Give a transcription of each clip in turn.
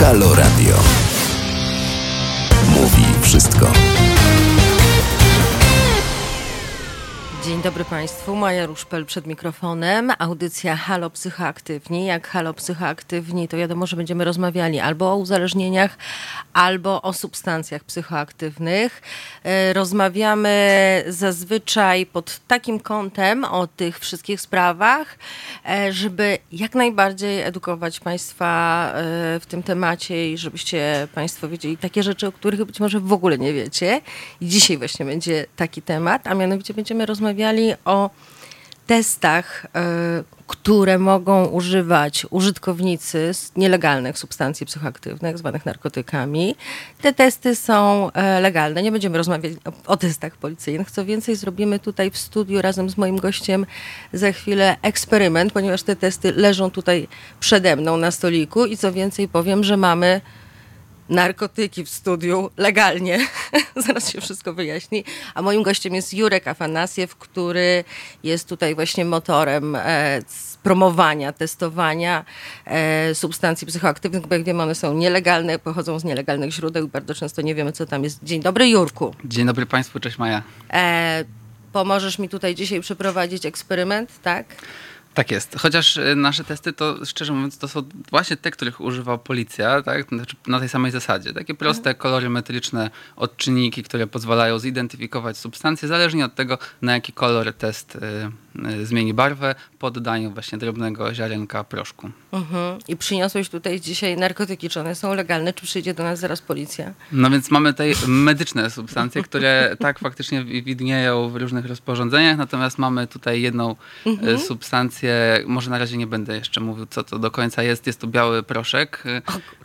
Halo Radio. Mówi wszystko. Dzień dobry Państwu, Maja Ruszpel przed mikrofonem, audycja Halo Psychoaktywni. Jak Halo Psychoaktywni to wiadomo, że będziemy rozmawiali albo o uzależnieniach, albo o substancjach psychoaktywnych. E, rozmawiamy zazwyczaj pod takim kątem o tych wszystkich sprawach, e, żeby jak najbardziej edukować Państwa e, w tym temacie i żebyście Państwo wiedzieli takie rzeczy, o których być może w ogóle nie wiecie. I dzisiaj właśnie będzie taki temat, a mianowicie będziemy rozmawiali o testach, które mogą używać użytkownicy nielegalnych substancji psychoaktywnych, zwanych narkotykami. Te testy są legalne. Nie będziemy rozmawiać o testach policyjnych. Co więcej, zrobimy tutaj w studiu razem z moim gościem za chwilę eksperyment, ponieważ te testy leżą tutaj przede mną na stoliku i co więcej powiem, że mamy narkotyki w studiu legalnie. Zaraz się wszystko wyjaśni. A moim gościem jest Jurek Afanasiew, który jest tutaj właśnie motorem e, promowania, testowania e, substancji psychoaktywnych, bo jak wiemy, one są nielegalne, pochodzą z nielegalnych źródeł i bardzo często nie wiemy, co tam jest. Dzień dobry, Jurku. Dzień dobry Państwu, cześć Maja. E, pomożesz mi tutaj dzisiaj przeprowadzić eksperyment, tak? Tak jest. Chociaż nasze testy to, szczerze mówiąc, to są właśnie te, których używa policja, tak? Znaczy na tej samej zasadzie. Takie proste, kolorymetryczne odczynniki, które pozwalają zidentyfikować substancje, zależnie od tego, na jaki kolor test y, zmieni barwę, poddają właśnie drobnego ziarenka proszku. Mhm. I przyniosłeś tutaj dzisiaj narkotyki. Czy one są legalne, czy przyjdzie do nas zaraz policja? No więc mamy tutaj medyczne substancje, które tak faktycznie widnieją w różnych rozporządzeniach, natomiast mamy tutaj jedną mhm. substancję, może na razie nie będę jeszcze mówił, co to do końca jest. Jest to biały proszek.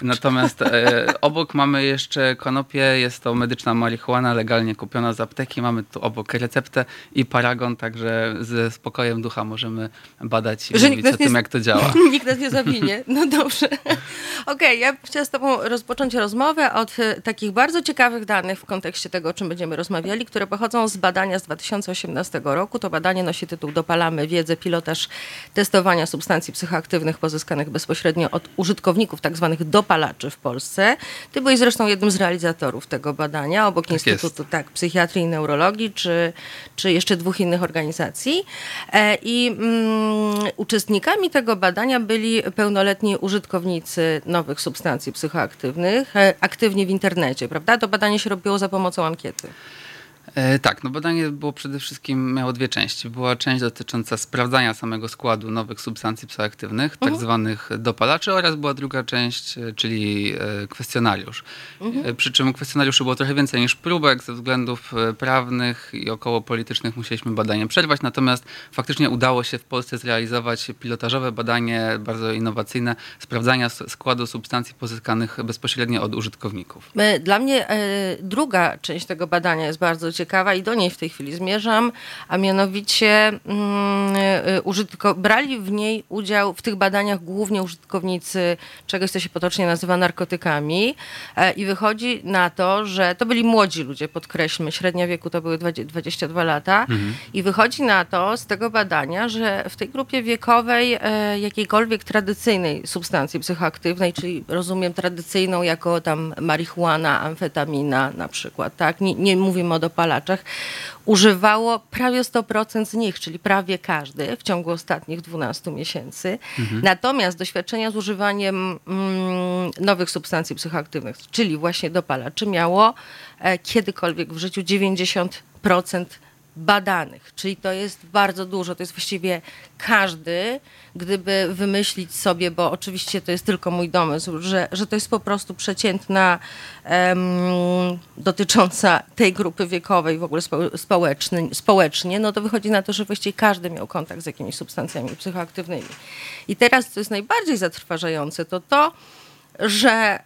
Natomiast e, obok mamy jeszcze konopie. Jest to medyczna marihuana legalnie kupiona z apteki. Mamy tu obok receptę i paragon, także ze spokojem ducha możemy badać i że mówić o tym, jak to działa. Nikt nas nie zawinie. No dobrze. Okej, okay, ja chciałam z tobą rozpocząć rozmowę od e, takich bardzo ciekawych danych w kontekście tego, o czym będziemy rozmawiali, które pochodzą z badania z 2018 roku. To badanie nosi tytuł Dopalamy wiedzę, pilotaż testowania substancji psychoaktywnych pozyskanych bezpośrednio od użytkowników tzw. Tak dopalaczy w Polsce. Ty byłeś zresztą jednym z realizatorów tego badania, obok tak Instytutu tak, Psychiatrii i Neurologii, czy, czy jeszcze dwóch innych organizacji. E, I mm, uczestnikami tego badania byli pełnoletni użytkownicy nowych substancji psychoaktywnych, e, aktywni w internecie, prawda? To badanie się robiło za pomocą ankiety. E, tak, no badanie było przede wszystkim, miało dwie części. Była część dotycząca sprawdzania samego składu nowych substancji psychoaktywnych, tak mhm. zwanych dopalaczy oraz była druga część, e, czyli e, kwestionariusz. Mhm. Przy czym kwestionariuszy było trochę więcej niż próbek ze względów prawnych i około politycznych musieliśmy badanie przerwać, natomiast faktycznie udało się w Polsce zrealizować pilotażowe badanie, bardzo innowacyjne, sprawdzania składu substancji pozyskanych bezpośrednio od użytkowników. Dla mnie druga część tego badania jest bardzo ciekawa i do niej w tej chwili zmierzam, a mianowicie mm, y, użytko- brali w niej udział w tych badaniach głównie użytkownicy czegoś, co się potocznie nazywa narkotykami e, i wychodzi na to, że to byli młodzi ludzie, podkreślmy, średnia wieku to były 22 lata mhm. i wychodzi na to z tego badania, że w tej grupie wiekowej e, jakiejkolwiek tradycyjnej substancji psychoaktywnej, czyli rozumiem tradycyjną jako tam marihuana, amfetamina na przykład, tak? Nie, nie mówimy o dopalaczach, używało prawie 100% z nich, czyli prawie każdy w ciągu ostatnich 12 miesięcy. Mhm. Natomiast doświadczenia z używaniem mm, nowych substancji psychoaktywnych, czyli właśnie dopalaczy, miało e, kiedykolwiek w życiu 90% badanych, czyli to jest bardzo dużo. To jest właściwie każdy, gdyby wymyślić sobie, bo oczywiście to jest tylko mój domysł, że, że to jest po prostu przeciętna dotycząca tej grupy wiekowej, w ogóle społeczny, społecznie, no to wychodzi na to, że właściwie każdy miał kontakt z jakimiś substancjami psychoaktywnymi. I teraz, co jest najbardziej zatrważające, to to, że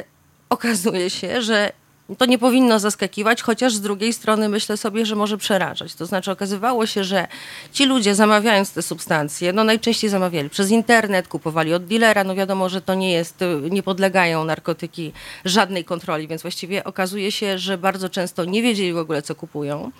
y, okazuje się, że to nie powinno zaskakiwać, chociaż z drugiej strony myślę sobie, że może przerażać. To znaczy okazywało się, że ci ludzie zamawiając te substancje, no najczęściej zamawiali przez internet, kupowali od dealera, no wiadomo, że to nie jest, nie podlegają narkotyki żadnej kontroli, więc właściwie okazuje się, że bardzo często nie wiedzieli w ogóle, co kupują.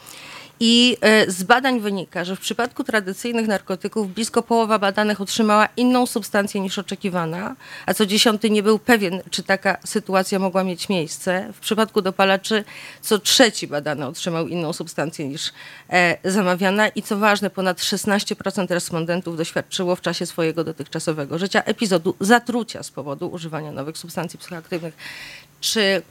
I e, z badań wynika, że w przypadku tradycyjnych narkotyków blisko połowa badanych otrzymała inną substancję niż oczekiwana, a co dziesiąty nie był pewien, czy taka sytuacja mogła mieć miejsce. W przypadku dopalaczy co trzeci badany otrzymał inną substancję niż e, zamawiana i co ważne, ponad 16% respondentów doświadczyło w czasie swojego dotychczasowego życia epizodu zatrucia z powodu używania nowych substancji psychoaktywnych. Czy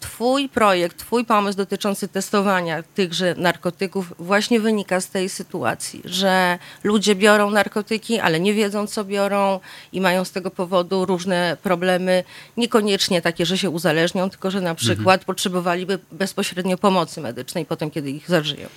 twój projekt, Twój pomysł dotyczący testowania tychże narkotyków właśnie wynika z tej sytuacji, że ludzie biorą narkotyki, ale nie wiedzą, co biorą i mają z tego powodu różne problemy, niekoniecznie takie, że się uzależnią, tylko że na przykład mhm. potrzebowaliby bezpośrednio pomocy medycznej potem, kiedy ich zażyją.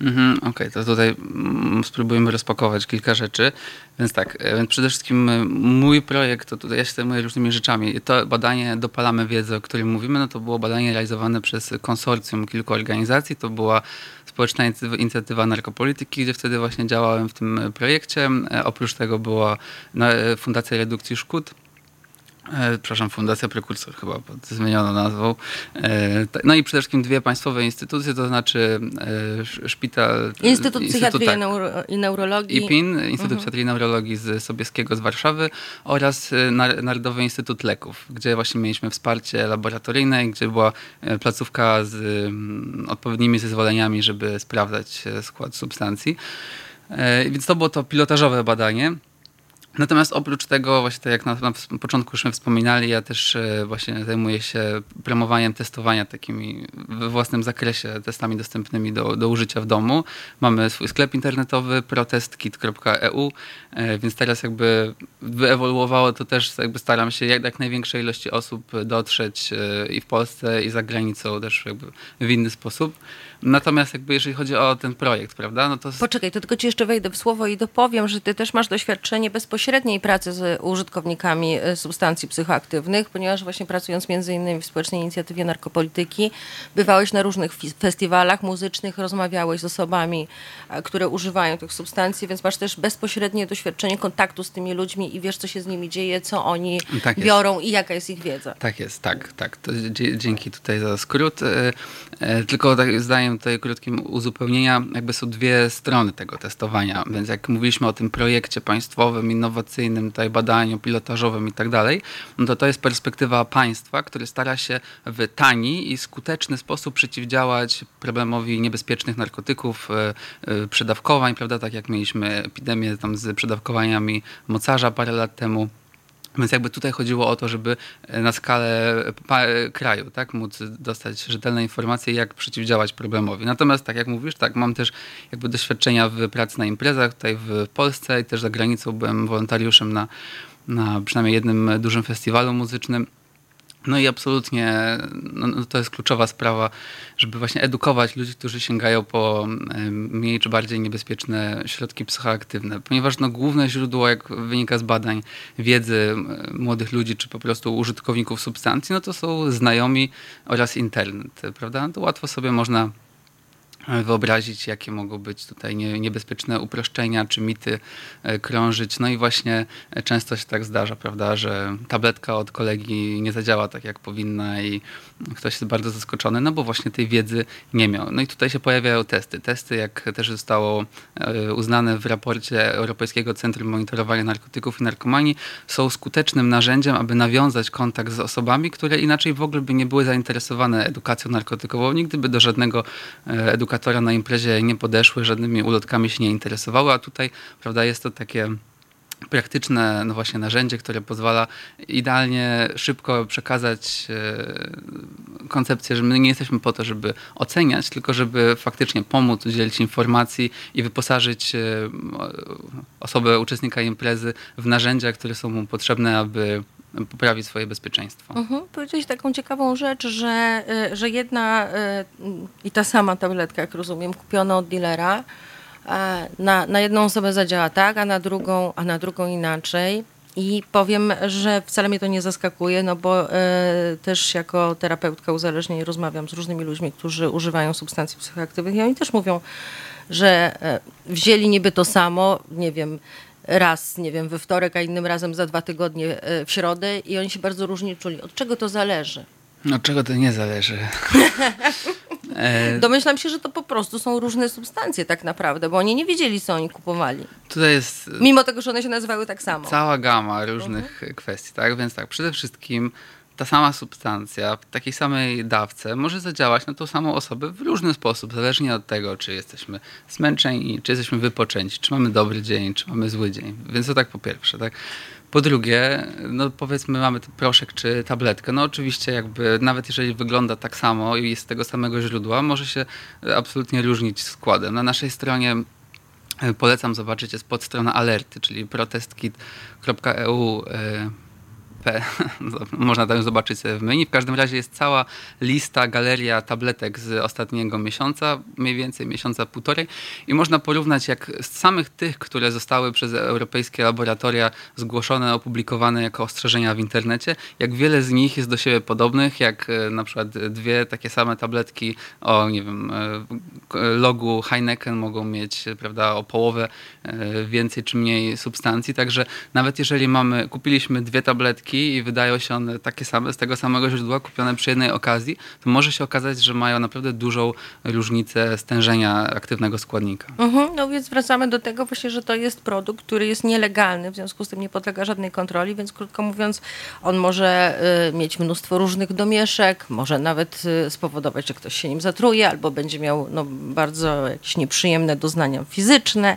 Mhm, Okej, okay, to tutaj mm, spróbujemy rozpakować kilka rzeczy. Więc tak, e, więc przede wszystkim e, mój projekt, to tutaj ja się zajmuję różnymi rzeczami. To badanie Dopalamy Wiedzę, o którym mówimy, no to było badanie realizowane przez konsorcjum kilku organizacji. To była społeczna inicjatywa narkopolityki, gdzie wtedy właśnie działałem w tym projekcie. E, oprócz tego była Fundacja Redukcji Szkód, przepraszam, Fundacja Prekursor chyba pod zmienioną nazwą. E, no i przede wszystkim dwie państwowe instytucje, to znaczy e, szpital... Instytut Psychiatrii tak, i Neurologii. IPIN, Instytut mhm. Psychiatrii i Neurologii z Sobieskiego z Warszawy oraz Narodowy Instytut Leków, gdzie właśnie mieliśmy wsparcie laboratoryjne i gdzie była placówka z mm, odpowiednimi zezwoleniami, żeby sprawdzać skład substancji. Więc to było to pilotażowe badanie. Natomiast oprócz tego, właśnie tak jak na, na początku już wspominali, ja też e, właśnie zajmuję się promowaniem testowania takimi we własnym zakresie testami dostępnymi do, do użycia w domu. Mamy swój sklep internetowy protestkit.eu, e, więc teraz jakby wyewoluowało to też, jakby staram się jak, jak największej ilości osób dotrzeć e, i w Polsce i za granicą też jakby w inny sposób. Natomiast jakby jeżeli chodzi o ten projekt, prawda, no to... Poczekaj, to tylko ci jeszcze wejdę w słowo i dopowiem, że ty też masz doświadczenie bezpośredniej pracy z użytkownikami e, substancji psychoaktywnych, ponieważ właśnie pracując między innymi w Społecznej Inicjatywie Narkopolityki, bywałeś na różnych festiwalach muzycznych, rozmawiałeś z osobami, e, które używają tych substancji, więc masz też bezpośrednie doświadczenie kontaktu z tymi ludźmi i wiesz, co się z nimi dzieje, co oni tak biorą i jaka jest ich wiedza. Tak jest, tak, tak. To dzięki tutaj za skrót. E, tylko tak zdaję tutaj krótkim uzupełnienia, jakby są dwie strony tego testowania, więc jak mówiliśmy o tym projekcie państwowym, innowacyjnym, tutaj badaniu pilotażowym i tak dalej, no to to jest perspektywa państwa, który stara się w tani i skuteczny sposób przeciwdziałać problemowi niebezpiecznych narkotyków, e, e, przedawkowań, prawda, tak jak mieliśmy epidemię tam z przedawkowaniami mocarza parę lat temu. Więc jakby tutaj chodziło o to, żeby na skalę kraju tak, móc dostać rzetelne informacje, jak przeciwdziałać problemowi. Natomiast tak jak mówisz, tak, mam też jakby doświadczenia w pracy na imprezach tutaj w Polsce i też za granicą byłem wolontariuszem na, na przynajmniej jednym dużym festiwalu muzycznym. No i absolutnie no, no, to jest kluczowa sprawa, żeby właśnie edukować ludzi, którzy sięgają po mniej czy bardziej niebezpieczne środki psychoaktywne, ponieważ no, główne źródło, jak wynika z badań wiedzy młodych ludzi, czy po prostu użytkowników substancji, no to są znajomi oraz internet, prawda? No to łatwo sobie można wyobrazić, jakie mogą być tutaj niebezpieczne uproszczenia czy mity e, krążyć. No i właśnie e, często się tak zdarza, prawda, że tabletka od kolegi nie zadziała tak, jak powinna i ktoś jest bardzo zaskoczony, no bo właśnie tej wiedzy nie miał. No i tutaj się pojawiają testy. Testy, jak też zostało e, uznane w raporcie Europejskiego Centrum Monitorowania Narkotyków i Narkomanii, są skutecznym narzędziem, aby nawiązać kontakt z osobami, które inaczej w ogóle by nie były zainteresowane edukacją narkotykową, nigdy by do żadnego edukatora edukatora na imprezie nie podeszły, żadnymi ulotkami się nie interesowały, a tutaj prawda, jest to takie praktyczne no właśnie narzędzie, które pozwala idealnie szybko przekazać e, koncepcję, że my nie jesteśmy po to, żeby oceniać, tylko żeby faktycznie pomóc, udzielić informacji i wyposażyć e, osobę, uczestnika imprezy w narzędzia, które są mu potrzebne, aby poprawić swoje bezpieczeństwo. Mhm. Powiedziałeś taką ciekawą rzecz, że, y, że jedna y, i ta sama tabletka, jak rozumiem, kupiona od dealera, na, na jedną osobę zadziała tak, a na drugą, a na drugą inaczej. I powiem, że wcale mnie to nie zaskakuje, no bo y, też jako terapeutka uzależnień rozmawiam z różnymi ludźmi, którzy używają substancji psychoaktywnych i oni też mówią, że y, wzięli niby to samo, nie wiem, raz, nie wiem, we wtorek, a innym razem za dwa tygodnie e, w środę i oni się bardzo różnie czuli. Od czego to zależy? Od czego to nie zależy? E... Domyślam się, że to po prostu są różne substancje tak naprawdę, bo oni nie wiedzieli, co oni kupowali. Tutaj jest... Mimo tego, że one się nazywały tak samo. Cała gama różnych -huh. kwestii, tak? Więc tak, przede wszystkim ta sama substancja w takiej samej dawce może zadziałać na tą samą osobę w różny sposób, zależnie od tego, czy jesteśmy zmęczeni, czy jesteśmy wypoczęci, czy mamy dobry dzień, czy mamy zły dzień. Więc to tak po pierwsze, tak? Po drugie, no powiedzmy mamy proszek czy tabletkę. No oczywiście jakby nawet jeżeli wygląda tak samo i jest z tego samego źródła, może się absolutnie różnić składem. Na naszej stronie e, polecam zobaczyć jest podstrona alerty, czyli protestkit.eu P. Można tam zobaczyć w menu. W każdym razie jest cała lista, galeria tabletek z ostatniego miesiąca, mniej więcej miesiąca półtorej i można porównać jak z samych tych, które zostały przez europejskie laboratoria zgłoszone, opublikowane jako ostrzeżenia w internecie, jak wiele z nich jest do siebie podobnych, jak e, na przykład dwie takie same tabletki o, nie wiem, e, logu Heineken mogą mieć, prawda, o połowę e, więcej czy mniej substancji, także nawet jeżeli mamy, kupiliśmy dwie tabletki i wydają się one takie same, z tego samego źródła, kupione przy jednej okazji, to może się okazać, że mają naprawdę dużą różnicę stężenia aktywnego składnika. Mhm, no więc wracamy do tego właśnie, że to jest produkt, który jest nielegalny, w związku z tym nie podlega żadnej kontroli, więc krótko mówiąc, on może y, mieć mnóstwo różnych domieszek, może nawet y, spowodować, że ktoś się nim zatruje, albo będzie miał no, bardzo jakieś nieprzyjemne doznania fizyczne,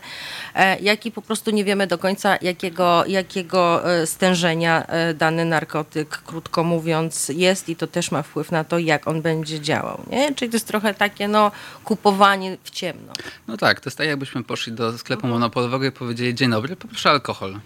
e, jak i po prostu nie wiemy do końca, jakiego, jakiego e, stężenia e, dany narkotyk, krótko mówiąc, jest i to też ma wpływ na to, jak on będzie działał. Nie? Czyli to jest trochę takie no, kupowanie w ciemno. No tak, to jest tak jakbyśmy poszli do sklepu monopolowego i powiedzieli, dzień dobry, poproszę alkohol.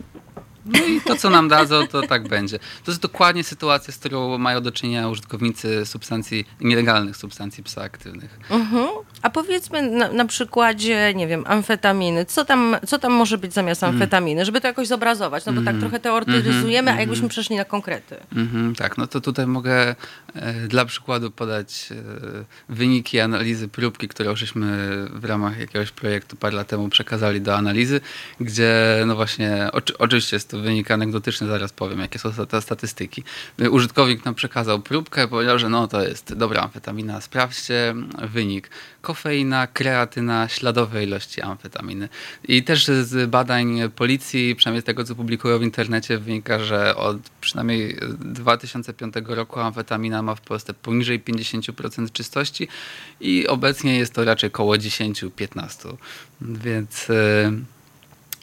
No i to, co nam dadzą, to tak będzie. To jest dokładnie sytuacja, z którą mają do czynienia użytkownicy substancji, nielegalnych substancji psychoaktywnych. Mhm. A powiedzmy na, na, przykładzie, nie wiem, amfetaminy. Co tam, co tam może być zamiast mm. amfetaminy, żeby to jakoś zobrazować? No bo tak mm. trochę teoretyzujemy, a jakbyśmy przeszli na konkrety. Mm-hmm, tak, no to tutaj mogę e, dla przykładu podać e, wyniki analizy próbki, którą żeśmy w ramach jakiegoś projektu parę lat temu przekazali do analizy, gdzie no właśnie, oczy, oczywiście jest to wynik anegdotyczny, zaraz powiem, jakie są te statystyki. Użytkownik nam przekazał próbkę, powiedział, że no to jest dobra amfetamina, sprawdźcie wynik kofeina, kreatyna, śladowe ilości amfetaminy. I też z badań policji, przynajmniej z tego, co publikują w internecie, wynika, że od przynajmniej 2005 roku amfetamina ma w Polsce poniżej 50% czystości i obecnie jest to raczej około 10-15%. Więc... Yy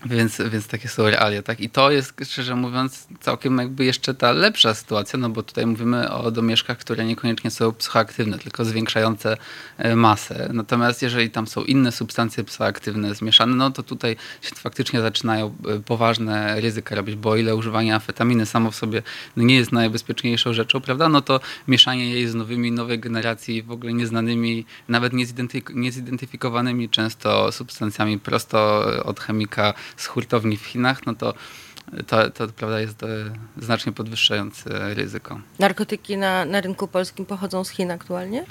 więc, więc takie są realia, tak? I to jest, szczerze mówiąc, całkiem jakby jeszcze ta lepsza sytuacja, no bo tutaj mówimy o domieszkach, które niekoniecznie są psychoaktywne, tylko zwiększające e, masę. Natomiast jeżeli tam są inne substancje psychoaktywne zmieszane, no to tutaj się faktycznie zaczynają e, poważne ryzyka robić, bo o ile używanie amfetaminy samo w sobie no nie jest najbezpieczniejszą rzeczą, prawda? No to mieszanie jej z nowymi, nowej generacji, w ogóle nieznanymi, nawet niezidentyfikowanymi często substancjami prosto od chemika z hurtowni w Chinach, no to to, to prawda jest e, znacznie podwyższające ryzyko. Narkotyki na, na rynku polskim pochodzą z Chin aktualnie?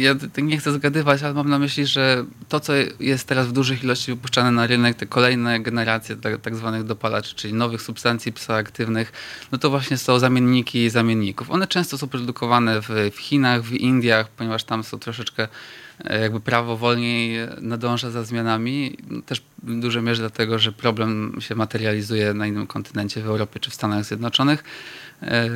Ja nie chcę zgadywać, ale mam na myśli, że to, co jest teraz w dużych ilości wypuszczane na rynek, te kolejne generacje tak, tak zwanych dopalaczy, czyli nowych substancji psychoaktywnych, no to właśnie są zamienniki zamienników. One często są produkowane w, w Chinach, w Indiach, ponieważ tam są troszeczkę jakby prawo wolniej nadąża za zmianami. Też w dużej mierze dlatego, że problem się materializuje na innym kontynencie, w Europie czy w Stanach Zjednoczonych. E,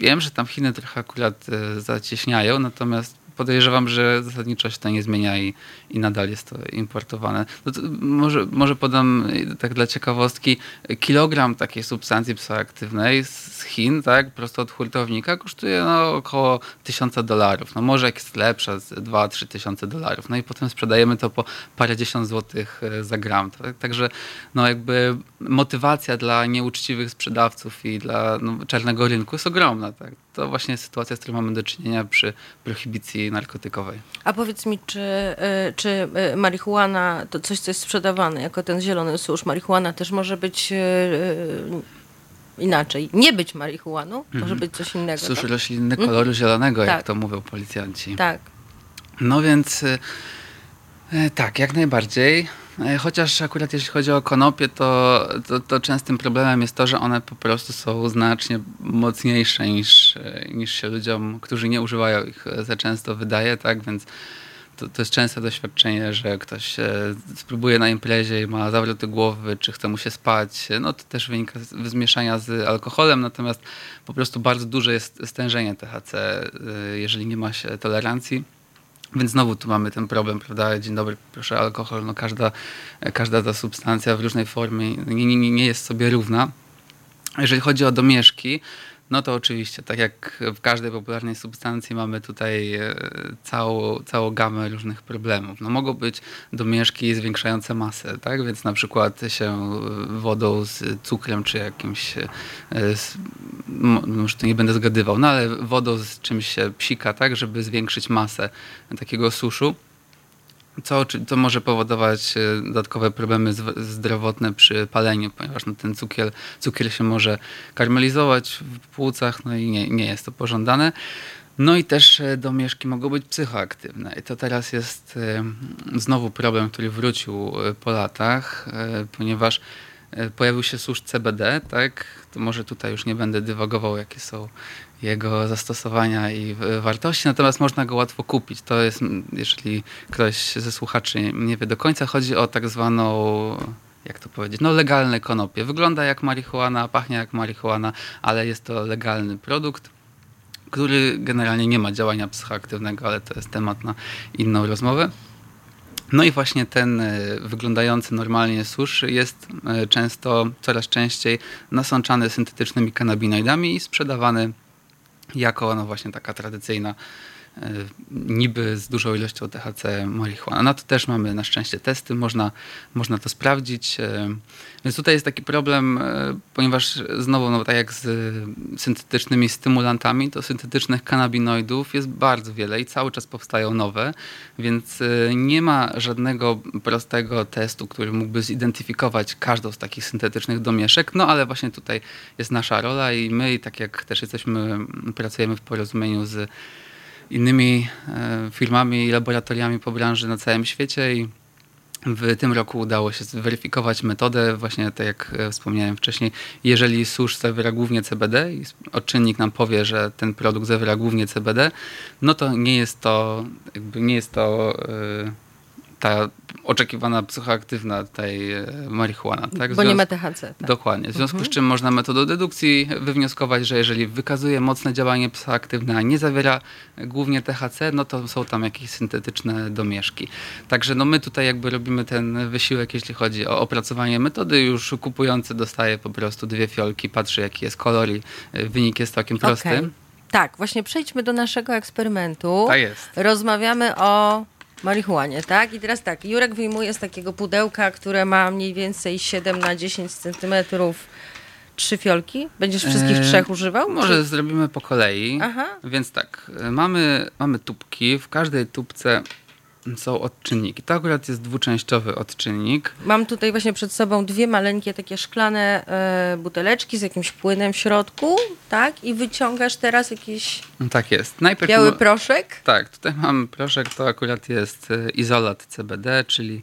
wiem, że tam Chiny trochę akurat e, zacieśniają, natomiast podejrzewam, że zasadniczo się to nie zmienia i, i nadal jest to importowane. No to może, może podam tak dla ciekawostki, kilogram takiej substancji psychoaktywnej z Chin, tak, prosto od hurtownika kosztuje no, około tysiąca dolarów. No może jak jest lepsza, 2-3 tysiące dolarów. No i potem sprzedajemy to po parędziesiąt złotych e, za gram. Tak? Także no jakby motywacja dla nieuczciwych sprzedawców i dla no, czarnego rynku jest ogromna. Tak? To właśnie sytuacja, z którą mamy do czynienia przy prohibicji narkotykowej. A powiedz mi, czy, y, czy y, marihuana, to coś, co jest sprzedawane jako ten zielony susz, marihuana też może być y, inaczej, nie być marihuaną, może mhm. być coś innego. Susz tak? roślinny koloru mhm. zielonego, jak tak. to mówią policjanci. Tak. No więc tak, jak najbardziej. E, chociaż akurat jeśli chodzi o konopie, to, to, to, częstym problemem jest to, że one po prostu są znacznie mocniejsze niż, e, niż się ludziom, którzy nie używają ich e, za często wydaje, tak? Więc to, to jest częste doświadczenie, że ktoś spróbuje na imprezie i ma zawroty głowy, czy chce mu się spać. No to też wynika z zmieszania z alkoholem, natomiast po prostu bardzo duże jest stężenie THC, jeżeli nie ma się tolerancji. Więc znowu tu mamy ten problem, prawda? Dzień dobry, proszę, alkohol. No każda, każda ta substancja w różnej formie nie, nie, nie jest sobie równa. Jeżeli chodzi o domieszki, no to oczywiście, tak jak w każdej popularnej substancji mamy tutaj e, całą, całą gamę różnych problemów. No mogą być domieszki zwiększające masę, tak? Więc na przykład się wodą z cukrem czy jakimś, e, z, już tu nie będę zgadywał, no ale wodą z czymś się psika, tak? Żeby zwiększyć masę takiego suszu co, co może powodować e, dodatkowe problemy zdrowotne przy paleniu, ponieważ no, ten cukier, cukier się może karmelizować w płucach, no i nie, nie jest to pożądane. No i też e, domieszki mogą być psychoaktywne. I to teraz jest e, znowu problem, który wrócił po latach, ponieważ pojawił się susz CBD, tak? To może tutaj już nie będę dywagował, jakie są jego zastosowania i wartości, natomiast można go łatwo kupić. To jest, jeżeli ktoś ze słuchaczy nie wie do końca, chodzi o tak zwaną jak to powiedzieć, no legalne konopie. Wygląda jak marihuana, pachnie jak marihuana, ale jest to legalny produkt, który generalnie nie ma działania psychoaktywnego, ale to jest temat na inną rozmowę. No i właśnie ten e, wyglądający normalnie susz jest e, często, coraz częściej nasączany syntetycznymi kanabinoidami i sprzedawany jako no właśnie taka tradycyjna niby z dużą ilością THC marihuana. Na to też mamy na szczęście testy, można, można to sprawdzić. E, więc tutaj jest taki problem, e, ponieważ znowu, no tak jak z syntetycznymi stymulantami, to syntetycznych kanabinoidów jest bardzo wiele i cały czas powstają nowe, więc nie ma żadnego prostego testu, który mógłby zidentyfikować każdą z takich syntetycznych domieszek, no ale właśnie tutaj jest nasza rola i my, tak jak też jesteśmy, pracujemy w porozumieniu z innymi e, firmami i laboratoriami po branży na całym świecie i w tym roku udało się zweryfikować metodę, właśnie tak jak e, wspomniałem wcześniej, jeżeli susz zawiera głównie CBD i odczynnik nam powie, że ten produkt zawiera głównie CBD, no to nie jest to, jakby nie jest to yy, ta oczekiwana psychoaktywna tej e, marihuana. Tak? Bo nie ma THC. Tak? Dokładnie. W związku mhm. z czym można metodą dedukcji wywnioskować, że jeżeli wykazuje mocne działanie psychoaktywne, a nie zawiera głównie THC, no to są tam jakieś syntetyczne domieszki. Także no my tutaj jakby robimy ten wysiłek, jeśli chodzi o opracowanie metody. Już kupujący dostaje po prostu dwie fiolki, patrzy jaki jest kolor i e, wynik jest całkiem prosty. Okay. Tak, właśnie przejdźmy do naszego eksperymentu. Tak jest. Rozmawiamy o marihuanie, tak? I teraz tak, Jurek wyjmuje z takiego pudełka, które ma mniej więcej 7 na 10 centymetrów trzy fiolki? Będziesz wszystkich eee, trzech używał? Może zrobimy po kolei. Aha. Więc tak, mamy, mamy tubki. W każdej tubce są odczynniki. To akurat jest dwuczęściowy odczynnik. Mam tutaj właśnie przed sobą dwie maleńkie takie szklane e, buteleczki z jakimś płynem w środku, tak? I wyciągasz teraz jakiś tak jest. Najpierw biały proszek? Tak, tutaj mam proszek, to akurat jest e, izolat CBD, czyli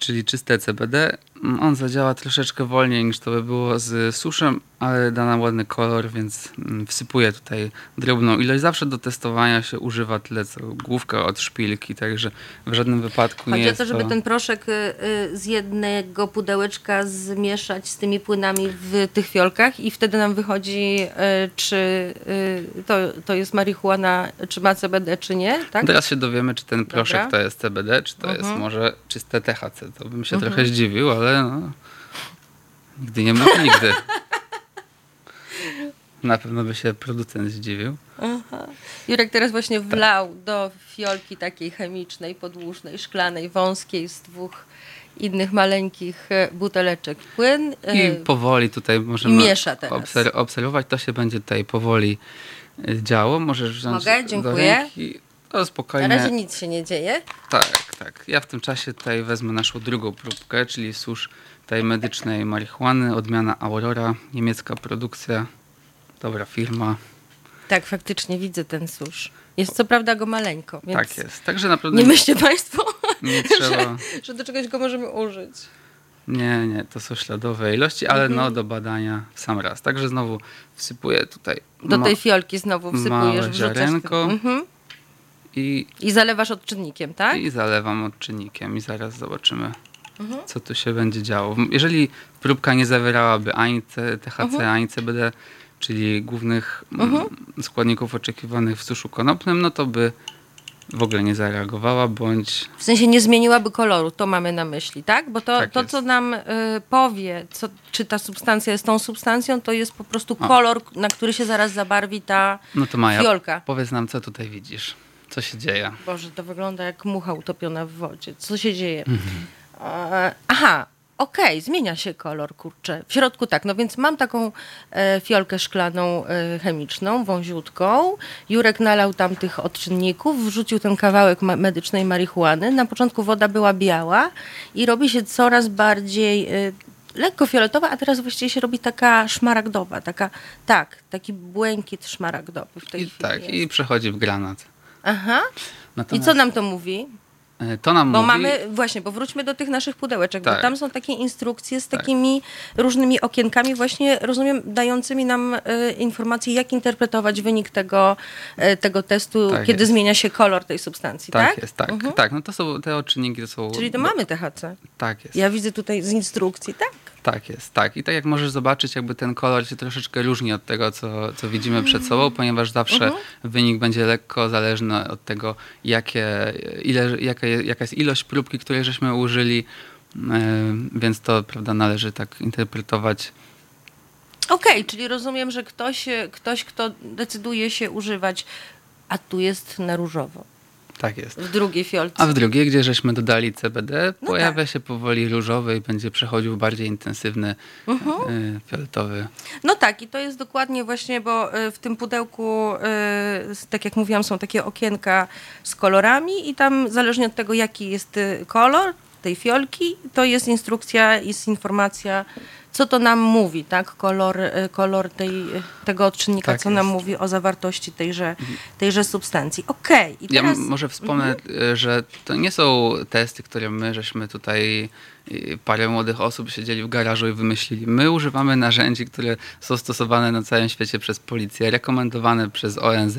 czyli czyste CBD. On zadziała troszeczkę wolniej niż to by było z suszem, ale da nam ładny kolor, więc mm, wsypuję tutaj drobną ilość. Zawsze do testowania się używa tyle co główka od szpilki, także w żadnym wypadku Chodzi nie jest o to, żeby ten proszek y, y, z jednego pudełeczka zmieszać z tymi płynami w tych fiolkach i wtedy nam wychodzi, y, czy to, to jest marihuana, czy ma CBD, czy nie, tak? Teraz się dowiemy, czy ten proszek Dobra. to jest CBD, czy to jest mhm. może czyste THC. To bym się -huh. trochę zdziwił, ale no, nigdy nie mów nigdy. Na pewno by się producent zdziwił. Aha. Jurek teraz właśnie wlał tak. do fiolki takiej chemicznej, podłużnej, szklanej, wąskiej z dwóch innych maleńkich e, buteleczek płyn. I e, powoli tutaj możemy miesza teraz. obserwować. To się będzie tutaj powoli e, działo. Możesz wziąć Mogę? Dziękuję. Do spokojnie. Na razie nic się nie dzieje. Tak, tak. Ja w tym czasie tutaj wezmę naszą drugą próbkę, czyli susz tej medycznej marihuany, odmiana Aurora, niemiecka produkcja Dobra firma. Tak, faktycznie widzę ten susz. Jest co prawda go maleńko. tak jest. Także naprawdę. Nie myślcie Państwo, Nie trzeba. że, że do czegoś go możemy użyć. Nie, nie, to są śladowe ilości, ale no do badania w sam raz. Także znowu wsypuję tutaj. Do tej fiolki znowu wsypujesz, małe ziarenko. Mhm. I, I zalewasz odczynnikiem, tak? i zalewam odczynnikiem i zaraz zobaczymy, Mhm. co tu się będzie działo. Jeżeli próbka nie zawierałaby ani THC, Mhm. ani CBD, czyli głównych mm, składników oczekiwanych w suszu konopnym, no to by w ogóle nie zareagowała, bądź W sensie nie zmieniłaby koloru, to mamy na myśli, tak? Bo to, Tak to jest. co nam y, powie, co, czy ta substancja jest tą substancją, to jest po prostu O. kolor, na który się zaraz zabarwi ta no to Maja, fiolka. powiedz nam, co tutaj widzisz, co się dzieje. Boże, to wygląda jak mucha utopiona w wodzie. Co się dzieje? Mhm. E, aha, okej, zmienia się kolor, kurczę. W środku tak, no więc mam taką e, fiolkę szklaną e, chemiczną, wąziutką. Jurek nalał tam tych odczynników, wrzucił ten kawałek ma- medycznej marihuany. Na początku woda była biała i robi się coraz bardziej... E, Lekko fioletowa, a teraz właściwie się robi taka szmaragdowa, taka, tak, taki błękit szmaragdowy w tej I, chwili. tak, jest. i przechodzi w granat. Aha. I Natomiast, co nam to mówi? e, To nam Bo mówi, mamy, właśnie, bo wróćmy do tych naszych pudełeczek, bo Tak. tam są takie instrukcje z Tak. takimi różnymi okienkami, właśnie rozumiem, dającymi nam e, informacje, jak interpretować wynik tego, e, tego testu, Tak kiedy jest. zmienia się kolor tej substancji, tak? Tak, jest, tak. Mhm. Tak, no to są te odczynniki, to są... Czyli to mamy THC. Tak jest. Ja widzę tutaj z instrukcji, tak? Tak jest, tak. I tak jak możesz zobaczyć, jakby ten kolor się troszeczkę różni od tego, co, co widzimy przed sobą, ponieważ zawsze Mhm. wynik będzie lekko zależny od tego, jakie, ile, jaka, je- jaka jest ilość próbki, której żeśmy użyli, e, więc to prawda, należy tak interpretować. Okej, czyli rozumiem, że ktoś, ktoś, kto decyduje się używać, a tu jest na różowo, Tak jest. w drugiej fiolce. A w drugiej, gdzie żeśmy dodali CBD, No pojawia tak. się powoli różowy i będzie przechodził bardziej intensywny Mhm. e, fioletowy. No tak, i to jest dokładnie właśnie, bo y, w tym pudełku, s- tak jak mówiłam, są takie okienka z kolorami i tam zależnie od tego, jaki jest kolor tej fiolki, to jest instrukcja, jest informacja, co to nam mówi, tak? Kolor, y, kolor tej, y, tego odczynnika, Tak co nam jest. mówi o zawartości tejże, tejże substancji. Okej, Ja teraz... m- może wspomnę, e, że to nie są testy, które my żeśmy tutaj parę młodych osób siedzieli w garażu i wymyślili. My używamy narzędzi, które są stosowane na całym świecie przez policję, rekomendowane przez ONZ,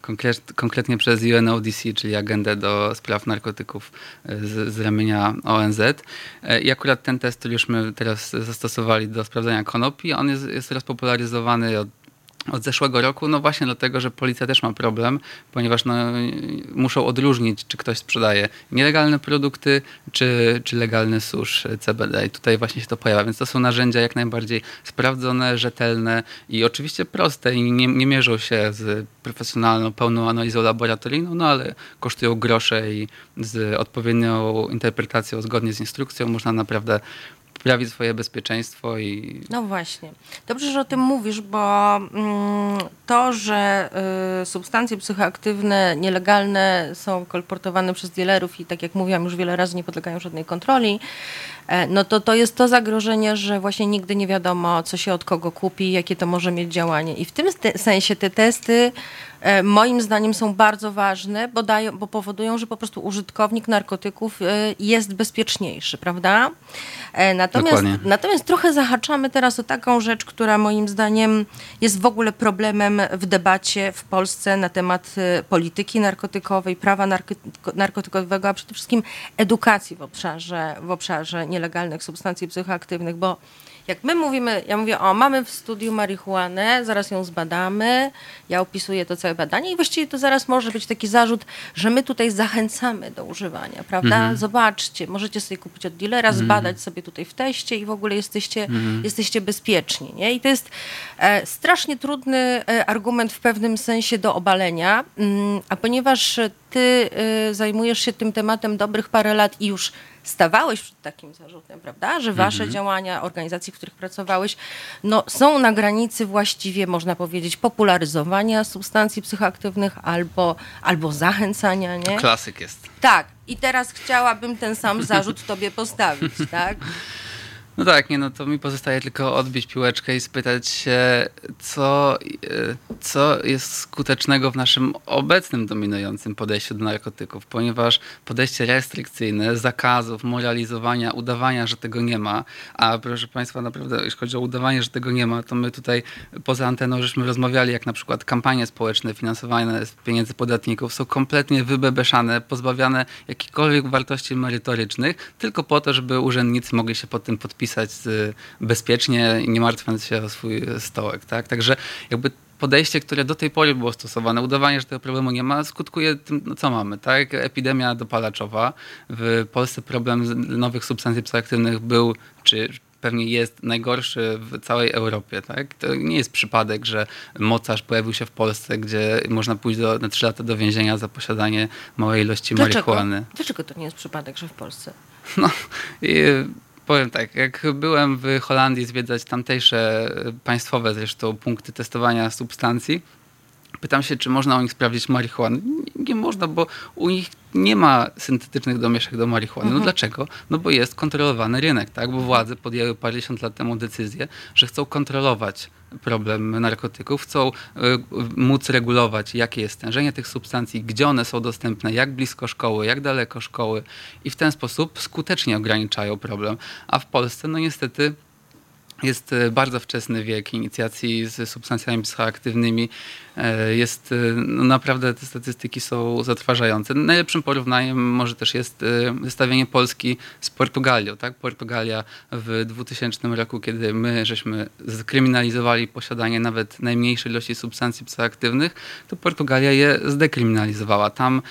konkret, konkretnie przez UNODC, czyli Agendę do Spraw Narkotyków e, z, z ramienia ONZ. E, I akurat ten test, który już my teraz zastosowali do sprawdzania konopi, on jest, jest rozpopularyzowany od od zeszłego roku, no właśnie dlatego, że policja też ma problem, ponieważ no, muszą odróżnić, czy ktoś sprzedaje nielegalne produkty, czy, czy legalny susz CBD. I tutaj właśnie się to pojawia. Więc to są narzędzia jak najbardziej sprawdzone, rzetelne i oczywiście proste i nie, nie mierzą się z profesjonalną, pełną analizą laboratoryjną, no ale kosztują grosze i z odpowiednią interpretacją zgodnie z instrukcją można naprawdę poprawić swoje bezpieczeństwo i No właśnie. Dobrze, że o tym mówisz, bo mm, to, że y, substancje psychoaktywne nielegalne są kolportowane przez dealerów i tak jak mówiłam już wiele razy nie podlegają żadnej kontroli, e, no to to jest to zagrożenie, że właśnie nigdy nie wiadomo, co się od kogo kupi, jakie to może mieć działanie. I w tym sensie te testy moim zdaniem są bardzo ważne, bo, dają, bo powodują, że po prostu użytkownik narkotyków e, jest bezpieczniejszy, prawda? E, Natomiast, Dokładnie. natomiast trochę zahaczamy teraz o taką rzecz, która moim zdaniem jest w ogóle problemem w debacie w Polsce na temat e, polityki narkotykowej, prawa narko- narkotykowego, a przede wszystkim edukacji w obszarze, w obszarze nielegalnych substancji psychoaktywnych, bo jak my mówimy, ja mówię, o, mamy w studiu marihuanę, zaraz ją zbadamy, ja opisuję to całe badanie i właściwie to zaraz może być taki zarzut, że my tutaj zachęcamy do używania, prawda? Zobaczcie, możecie sobie kupić od dealera, zbadać sobie tutaj w teście i w ogóle jesteście, jesteście bezpieczni, nie? I to jest e, strasznie trudny e, argument w pewnym sensie do obalenia, mm, a ponieważ ty e, zajmujesz się tym tematem dobrych parę lat i już stawałeś przed takim zarzutem, prawda? Że wasze działania, organizacji, w których pracowałeś, no, są na granicy właściwie, można powiedzieć, popularyzowania substancji psychoaktywnych albo, albo zachęcania, nie? klasyk jest. Tak. I teraz chciałabym ten sam zarzut tobie postawić, tak? No tak, nie, no to mi pozostaje tylko odbić piłeczkę i spytać się, co, e, co jest skutecznego w naszym obecnym dominującym podejściu do narkotyków, ponieważ podejście restrykcyjne, zakazów, moralizowania, udawania, że tego nie ma, a proszę Państwa, naprawdę, jeśli chodzi o udawanie, że tego nie ma, to my tutaj poza anteną żeśmy rozmawiali, jak na przykład kampanie społeczne finansowane z pieniędzy podatników są kompletnie wybebeszane, pozbawiane jakichkolwiek wartości merytorycznych, tylko po to, żeby urzędnicy mogli się pod tym podpisać pisać bezpiecznie i nie martwiąc się o swój stołek. Tak? Także jakby podejście, które do tej pory było stosowane, udawanie, że tego problemu nie ma, skutkuje tym, no co mamy. Tak? Epidemia dopalaczowa. W Polsce problem nowych substancji psychoaktywnych był, czy pewnie jest najgorszy w całej Europie. Tak? To nie jest przypadek, że mocarz pojawił się w Polsce, gdzie można pójść do, na 3 lata do więzienia za posiadanie małej ilości Dlaczego? marihuany. Dlaczego to nie jest przypadek, że w Polsce? No, i Powiem tak, jak byłem w Holandii zwiedzać tamtejsze e, państwowe zresztą punkty testowania substancji, pytam się, czy można u nich sprawdzić marihuanę. Nie, nie można, bo u nich nie ma syntetycznych domieszek do marihuany. No mhm. dlaczego? No bo jest kontrolowany rynek, tak? Bo władze podjęły parędziesiąt lat temu decyzję, że chcą kontrolować problem narkotyków, chcą y, móc regulować, jakie jest stężenie tych substancji, gdzie one są dostępne, jak blisko szkoły, jak daleko szkoły i w ten sposób skutecznie ograniczają problem. A w Polsce, no niestety, jest y, bardzo wczesny wiek inicjacji z substancjami psychoaktywnymi E, jest e, no naprawdę te statystyki są zatrważające. Najlepszym porównaniem może też jest e, zestawienie Polski z Portugalią. Tak? Portugalia w 2000 roku, kiedy my żeśmy zkryminalizowali posiadanie nawet najmniejszej ilości substancji psychoaktywnych, to Portugalia je zdekryminalizowała. Tam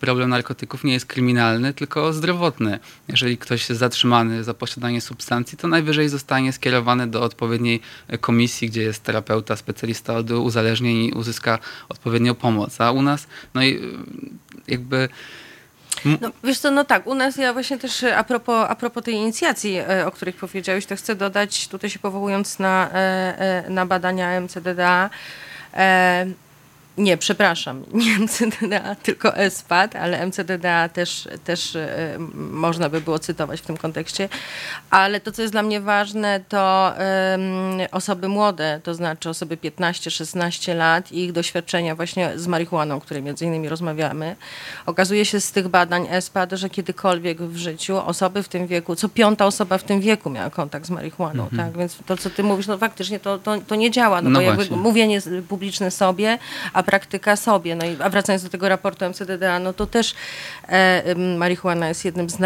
problem narkotyków nie jest kryminalny, tylko zdrowotny. Jeżeli ktoś jest zatrzymany za posiadanie substancji, to najwyżej zostanie skierowany do odpowiedniej komisji, gdzie jest terapeuta, specjalista od uzależnień uzyska odpowiednią pomoc. A u nas, no i y, jakby. No, wiesz co, no tak, u nas ja właśnie też a propos, a propos tej inicjacji, e, o których powiedziałeś, to chcę dodać, tutaj się powołując na, e, e, na badania MCDDA, nie, przepraszam, nie MCDDA, tylko ESPAD, ale MCDDA też, też e, można by było cytować w tym kontekście. Ale to, co jest dla mnie ważne, to osoby młode, to znaczy osoby 15-16 lat i ich doświadczenia właśnie z marihuaną, o której między innymi rozmawiamy. Okazuje się z tych badań ESPAD, że kiedykolwiek w życiu osoby w tym wieku, co piąta osoba w tym wieku miała kontakt z marihuaną, mhm. tak? Więc to, co ty mówisz, no faktycznie to, to, to nie działa, no, no bo jakby mówienie publiczne sobie, a praktyka sobie. No i, a wracając do tego raportu MCDDA, no to też e, marihuana jest jednym z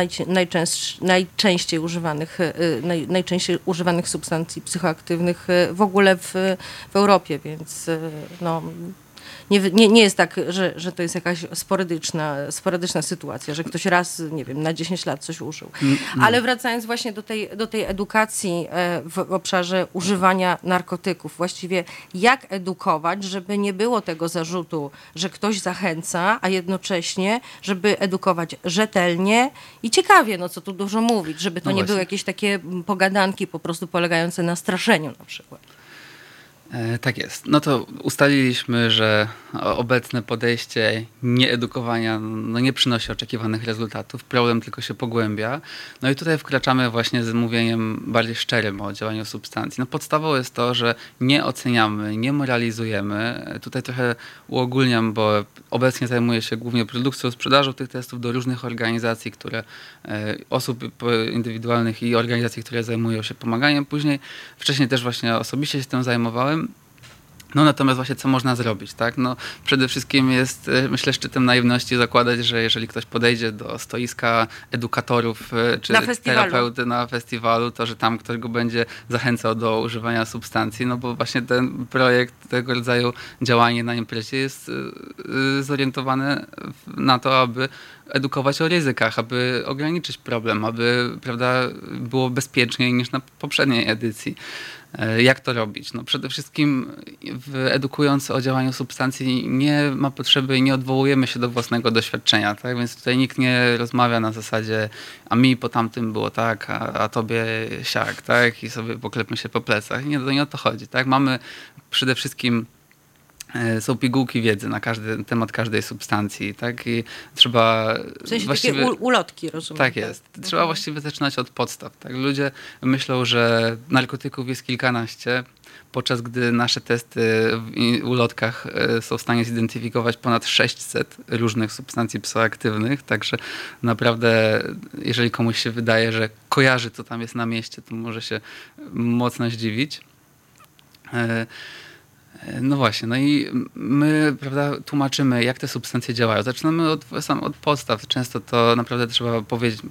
najczęściej używanych, e, naj, najczęściej używanych substancji psychoaktywnych e, w ogóle w, w Europie, więc e, no nie, nie, nie jest tak, że, że to jest jakaś sporadyczna, sporadyczna sytuacja, że ktoś raz, nie wiem, na 10 lat coś użył. Mm, mm. Ale wracając właśnie do tej, do tej edukacji e, w obszarze używania narkotyków, właściwie jak edukować, żeby nie było tego zarzutu, że ktoś zachęca, a jednocześnie, żeby edukować rzetelnie i ciekawie, no co tu dużo mówić, żeby to no nie były jakieś takie pogadanki po prostu polegające na straszeniu na przykład. E, tak jest. No to ustaliliśmy, że obecne podejście nieedukowania no nie przynosi oczekiwanych rezultatów. Problem tylko się pogłębia. No i tutaj wkraczamy właśnie z mówieniem bardziej szczerym o działaniu substancji. No podstawą jest to, że nie oceniamy, nie moralizujemy. Tutaj trochę uogólniam, bo obecnie zajmuję się głównie produkcją, sprzedażą tych testów do różnych organizacji, które e, osób indywidualnych i organizacji, które zajmują się pomaganiem. Później wcześniej też właśnie osobiście się tym zajmowałem no natomiast właśnie co można zrobić, tak? No przede wszystkim jest, e, myślę, szczytem naiwności zakładać, że jeżeli ktoś podejdzie do stoiska edukatorów e, czy na terapeuty na festiwalu, to że tam ktoś go będzie zachęcał do używania substancji, no bo właśnie ten projekt, tego rodzaju działanie na imprezie jest e, zorientowane na to, aby edukować o ryzykach, aby ograniczyć problem, aby prawda, było bezpieczniej niż na poprzedniej edycji. E, jak to robić? No przede wszystkim edukując o działaniu substancji nie ma potrzeby i nie odwołujemy się do własnego doświadczenia, tak? Więc tutaj nikt nie rozmawia na zasadzie a mi po tamtym było tak, a, a tobie siak, tak? I sobie poklepmy się po plecach. Nie, nie o to chodzi, tak? Mamy przede wszystkim są pigułki wiedzy na każdy temat każdej substancji, tak? I trzeba w sensie właściwie... takie ulotki, rozumiem. Tak jest. Tak? Trzeba mhm. właściwie zaczynać od podstaw. Tak? Ludzie myślą, że narkotyków jest kilkanaście, podczas gdy nasze testy w ulotkach e, są w stanie zidentyfikować ponad 600 różnych substancji psychoaktywnych, także naprawdę jeżeli komuś się wydaje, że kojarzy co tam jest na mieście, to może się mocno zdziwić. E, no właśnie, no i my prawda, tłumaczymy, jak te substancje działają. Zaczynamy od, sam od podstaw. Często to naprawdę trzeba powiedzieć,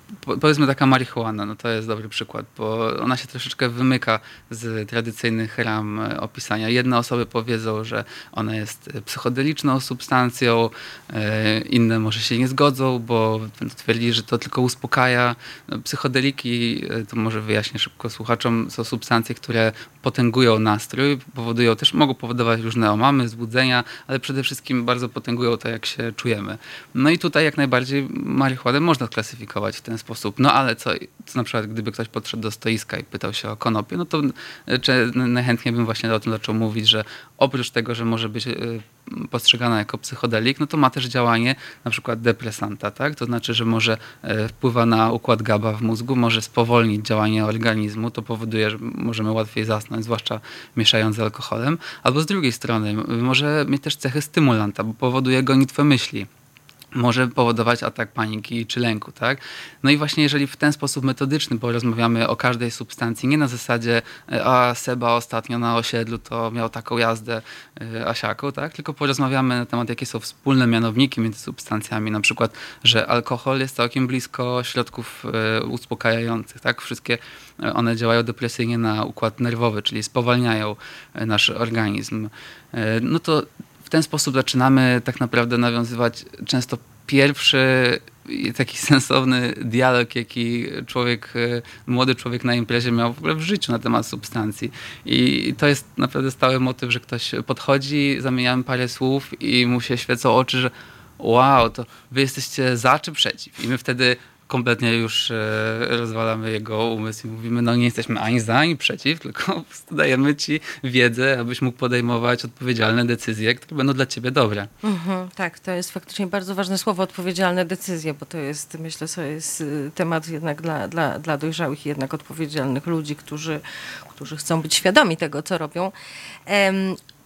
powiedzmy taka marihuana, no to jest dobry przykład, bo ona się troszeczkę wymyka z tradycyjnych ram opisania. Jedne osoby powiedzą, że ona jest psychodeliczną substancją, e, inne może się nie zgodzą, bo twierdzili, że to tylko uspokaja. Psychodeliki, e, to może wyjaśnię szybko słuchaczom, są substancje, które potęgują nastrój, powodują też, mogą powodować powodować różne omamy, zbudzenia, ale przede wszystkim bardzo potęgują to, jak się czujemy. No i tutaj jak najbardziej marihuanę można klasyfikować w ten sposób. No ale co, co na przykład gdyby ktoś podszedł do stoiska i pytał się o konopie, no to czy najchętniej bym właśnie o tym zaczął mówić, że oprócz tego, że może być y, postrzegana jako psychodelik, no to ma też działanie na przykład depresanta, tak? To znaczy, że może e, wpływa na układ GABA w mózgu, może spowolnić działanie organizmu, to powoduje, że możemy łatwiej zasnąć, zwłaszcza mieszając z alkoholem, albo z drugiej strony może mieć też cechy stymulanta, bo powoduje gonitwę myśli może powodować atak paniki czy lęku, tak? No i właśnie jeżeli w ten sposób metodyczny porozmawiamy o każdej substancji, nie na zasadzie e, a Seba ostatnio na osiedlu to miał taką jazdę e, asiaką, tak? Tylko porozmawiamy na temat, jakie są wspólne mianowniki między substancjami, na przykład, że alkohol jest całkiem blisko środków e, uspokajających, tak? Wszystkie one działają depresyjnie na układ nerwowy, czyli spowalniają nasz organizm. No to w ten sposób zaczynamy tak naprawdę nawiązywać często pierwszy taki sensowny dialog, jaki człowiek, e, młody człowiek na imprezie miał w ogóle w życiu na temat substancji. I to jest naprawdę stały motyw, że ktoś podchodzi, zamieniamy parę słów i mu się świecą oczy, że wow, to wy jesteście za czy przeciw? I my wtedy kompletnie już e, rozwalamy jego umysł i mówimy, no nie jesteśmy ani za, ani przeciw, tylko dajemy ci wiedzę, abyś mógł podejmować odpowiedzialne decyzje, które będą dla ciebie dobre. Mhm, tak, to jest faktycznie bardzo ważne słowo, odpowiedzialne decyzje, bo to jest, myślę, że jest y, temat jednak dla, dla, dla dojrzałych i jednak odpowiedzialnych ludzi, którzy, którzy chcą być świadomi tego, co robią.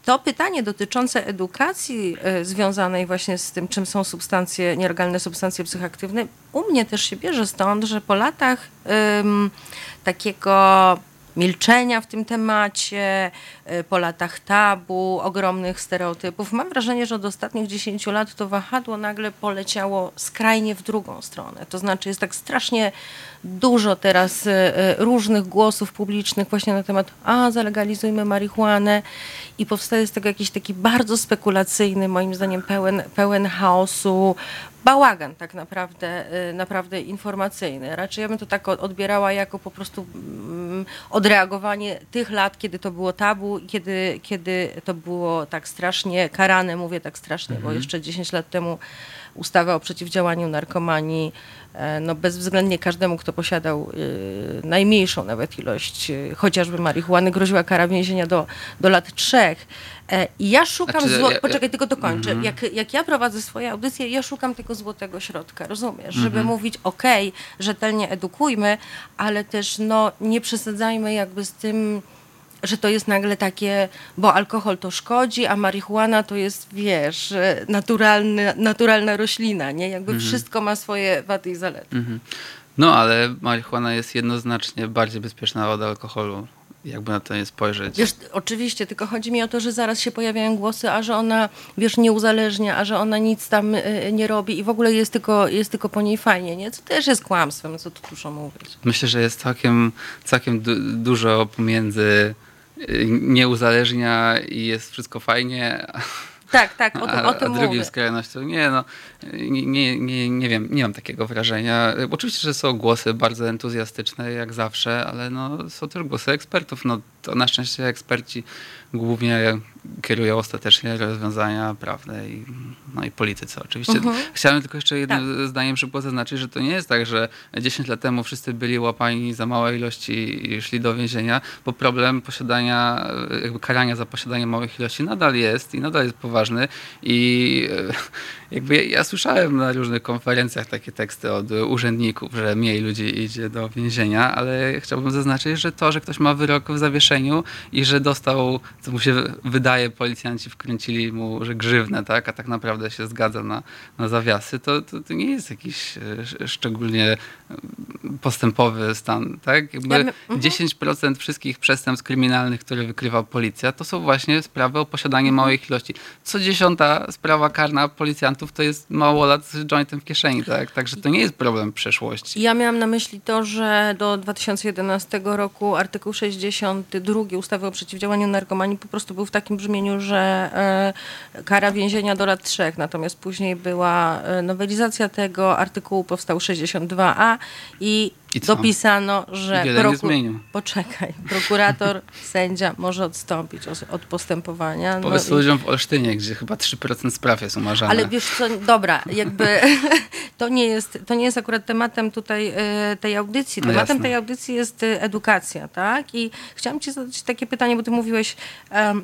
To pytanie dotyczące edukacji e, związanej właśnie z tym, czym są substancje, nielegalne substancje psychoaktywne, u mnie też się bierze stąd, że po latach um, takiego milczenia w tym temacie, y, po latach tabu, ogromnych stereotypów. Mam wrażenie, że od ostatnich 10 lat to wahadło nagle poleciało skrajnie w drugą stronę. To znaczy jest tak strasznie dużo teraz y, y, różnych głosów publicznych właśnie na temat a zalegalizujmy marihuanę i powstaje z tego jakiś taki bardzo spekulacyjny, moim zdaniem pełen, pełen chaosu, bałagan tak naprawdę, y, naprawdę informacyjny. Raczej ja bym to tak odbierała jako po prostu mm, odreagowanie tych lat, kiedy to było tabu i kiedy, kiedy to było tak strasznie karane, mówię tak strasznie, mhm. bo jeszcze 10 lat temu ustawa o przeciwdziałaniu narkomanii E, no bezwzględnie każdemu, kto posiadał y, najmniejszą nawet ilość y, chociażby marihuany, groziła kara więzienia do, do lat trzech. E, I ja szukam znaczy, zło... Poczekaj, tylko dokończę. Mm -hmm. jak, jak ja prowadzę swoje audycje, ja szukam tego złotego środka, rozumiesz? Żeby mm -hmm. mówić, okej, okay, rzetelnie edukujmy, ale też no, nie przesadzajmy jakby z tym że to jest nagle takie, bo alkohol to szkodzi, a marihuana to jest, wiesz, naturalny, naturalna roślina, nie? Jakby mhm. wszystko ma swoje wady i zalety. Mhm. No, ale marihuana jest jednoznacznie bardziej bezpieczna od alkoholu jakby na to nie spojrzeć. Wiesz, oczywiście, tylko chodzi mi o to, że zaraz się pojawiają głosy, a że ona, wiesz, nie uzależnia, a że ona nic tam y, nie robi i w ogóle jest tylko, jest tylko po niej fajnie, nie? Co też jest kłamstwem, co tu dużo mówić. Myślę, że jest całkiem, całkiem du dużo pomiędzy nie uzależnia i jest wszystko fajnie. Tak, tak, o, a, o tym a drugim mówię. skrajnością nie, no, nie, nie, nie, nie wiem, nie mam takiego wrażenia. Oczywiście, że są głosy bardzo entuzjastyczne, jak zawsze, ale no, są też głosy ekspertów. No, to na szczęście eksperci głównie kierują ostatecznie rozwiązania prawne i, no i polityce oczywiście. Mhm. Chciałem tylko jeszcze jednym tak. zdaniem szybko zaznaczyć, że to nie jest tak, że 10 lat temu wszyscy byli łapani za małe ilości i szli do więzienia, bo problem posiadania, jakby karania za posiadanie małych ilości nadal jest i nadal jest poważny i e, jakby ja słyszałem na różnych konferencjach takie teksty od urzędników, że mniej ludzi idzie do więzienia, ale chciałbym zaznaczyć, że to, że ktoś ma wyrok w zawieszeniu i że dostał, co mu się wydaje, policjanci wkręcili mu, że grzywne, tak, a tak naprawdę się zgadza na, na zawiasy, to, to, to nie jest jakiś e, szczególnie postępowy stan, tak? Jakby ja 10% mhm. wszystkich przestępstw kryminalnych, które wykrywa policja, to są właśnie sprawy o posiadanie mhm. małych ilości. Co dziesiąta sprawa karna policjantów to jest małolat z jointem w kieszeni, tak? Także to nie jest problem przeszłości. Ja miałam na myśli to, że do 2011 roku artykuł 62 ustawy o przeciwdziałaniu narkomanii po prostu był w takim brzmieniu, że e, kara więzienia do lat trzech, natomiast później była e, nowelizacja tego artykułu, powstał 62a i i dopisano, że proku- poczekaj, prokurator, sędzia może odstąpić od postępowania. No Powiedz i... ludziom w Olsztynie, gdzie chyba 3% spraw jest umarzane. Ale wiesz co, dobra, jakby to nie jest, to nie jest akurat tematem tutaj e, tej audycji. No tematem no tej audycji jest e, edukacja, tak? I chciałam ci zadać takie pytanie, bo ty mówiłeś,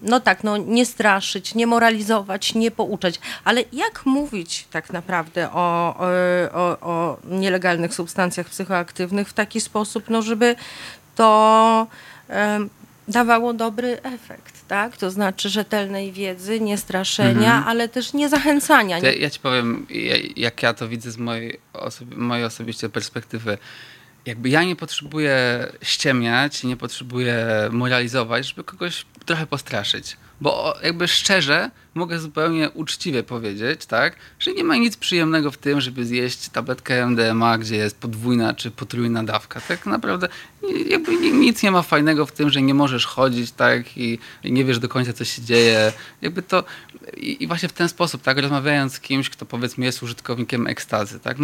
no tak, no nie straszyć, nie moralizować, nie pouczać, ale jak mówić tak naprawdę o, o, o nielegalnych substancjach psychoaktywnych w taki sposób, no żeby to dawało dobry efekt, tak? To znaczy rzetelnej wiedzy, nie straszenia, mhm. ale też nie zachęcania. Ja, ja ci powiem, jak ja to widzę z mojej, osobi mojej osobistej perspektywy. Jakby ja nie potrzebuję ściemniać, nie potrzebuję moralizować, żeby kogoś trochę postraszyć. Bo jakby szczerze, mogę zupełnie uczciwie powiedzieć, tak, że nie ma nic przyjemnego w tym, żeby zjeść tabletkę MDMA, gdzie jest podwójna czy potrójna dawka. Tak naprawdę jakby nic nie ma fajnego w tym, że nie możesz chodzić, tak, i nie wiesz do końca, co się dzieje. Jakby to i, właśnie w ten sposób, tak, rozmawiając z kimś, kto powiedzmy jest użytkownikiem ekstazy, tak,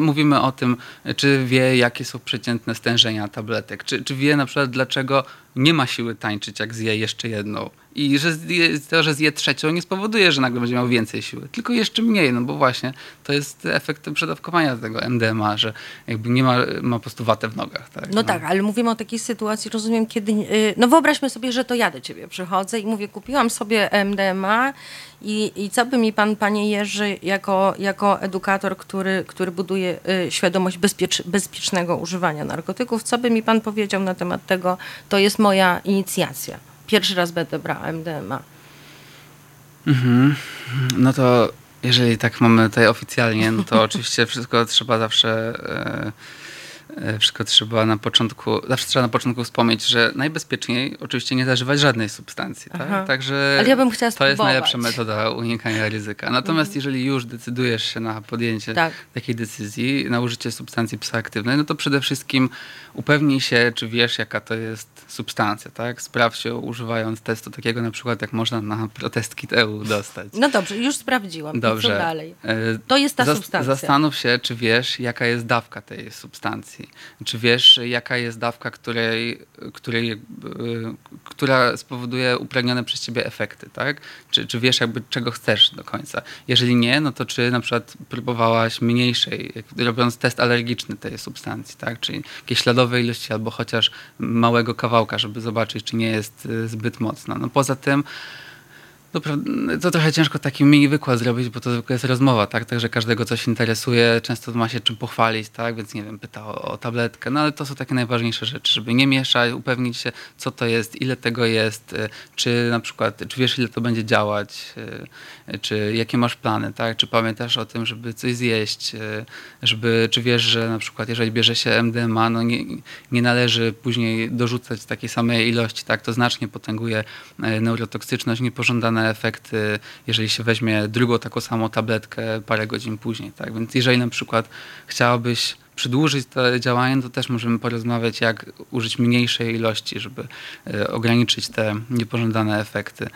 mówimy o tym, czy wie, jakie są przeciętne stężenia tabletek, czy, czy wie na przykład, dlaczego nie ma siły tańczyć, jak zje jeszcze jedną. I że zje, to, że zje trzecią, nie spowoduje, że nagle będzie miał więcej siły, tylko jeszcze mniej, no bo właśnie to jest efekt przedawkowania tego MDMA, że jakby nie ma, ma po prostu watę w nogach. Tak? No, no, tak, ale mówimy o takiej sytuacji, rozumiem, kiedy, y, no wyobraźmy sobie, że to ja do ciebie przychodzę i mówię, kupiłam sobie MDMA i, i co by mi pan, panie Jerzy, jako, jako edukator, który, który buduje y, świadomość bezpiecz, bezpiecznego używania narkotyków, co by mi pan powiedział na temat tego, to jest moja inicjacja. Pierwszy raz będę brała MDMA. Mhm. No to jeżeli tak mamy tutaj oficjalnie, no to oczywiście wszystko trzeba zawsze... E, wszystko trzeba na początku, zawsze trzeba na początku wspomnieć, że najbezpieczniej oczywiście nie zażywać żadnej substancji. Tak? Także Ale ja bym chciała to jest najlepsza metoda unikania ryzyka. Natomiast mhm. jeżeli już decydujesz się na podjęcie tak. takiej decyzji, na użycie substancji psychoaktywnej, no to przede wszystkim upewnij się, czy wiesz, jaka to jest substancja. Tak? Sprawdź się używając testu takiego na przykład, jak można na protest kit EU dostać. No dobrze, już sprawdziłam. Dobrze. Co dalej? E, to jest ta substancja. Zastanów się, czy wiesz, jaka jest dawka tej substancji. Czy wiesz, jaka jest dawka, której, której, która spowoduje upragnione przez ciebie efekty, tak? Czy, czy wiesz jakby czego chcesz do końca? Jeżeli nie, no to czy na przykład próbowałaś mniejszej, robiąc test alergiczny tej substancji, tak? Czyli jakieś śladowe ilości albo chociaż małego kawałka, żeby zobaczyć, czy nie jest y, zbyt mocna. No poza tym to, to trochę ciężko taki mini wykład zrobić, bo to zwykle jest rozmowa, tak? Także każdego coś interesuje, często ma się czym pochwalić, tak? Więc nie wiem, pyta o, o, tabletkę, no ale to są takie najważniejsze rzeczy, żeby nie mieszać, upewnić się, co to jest, ile tego jest, y, czy na przykład, czy wiesz, ile to będzie działać, y, czy jakie masz plany, tak? Czy pamiętasz o tym, żeby coś zjeść, y, żeby, czy wiesz, że na przykład, jeżeli bierze się MDMA, no nie, nie należy później dorzucać takiej samej ilości, tak? To znacznie potęguje neurotoksyczność, niepożądane efekty, jeżeli się weźmie drugą taką samą tabletkę parę godzin później. Tak? Więc jeżeli na przykład chciałabyś przedłużyć to działanie, to też możemy porozmawiać, jak użyć mniejszej ilości, żeby e, ograniczyć te niepożądane efekty.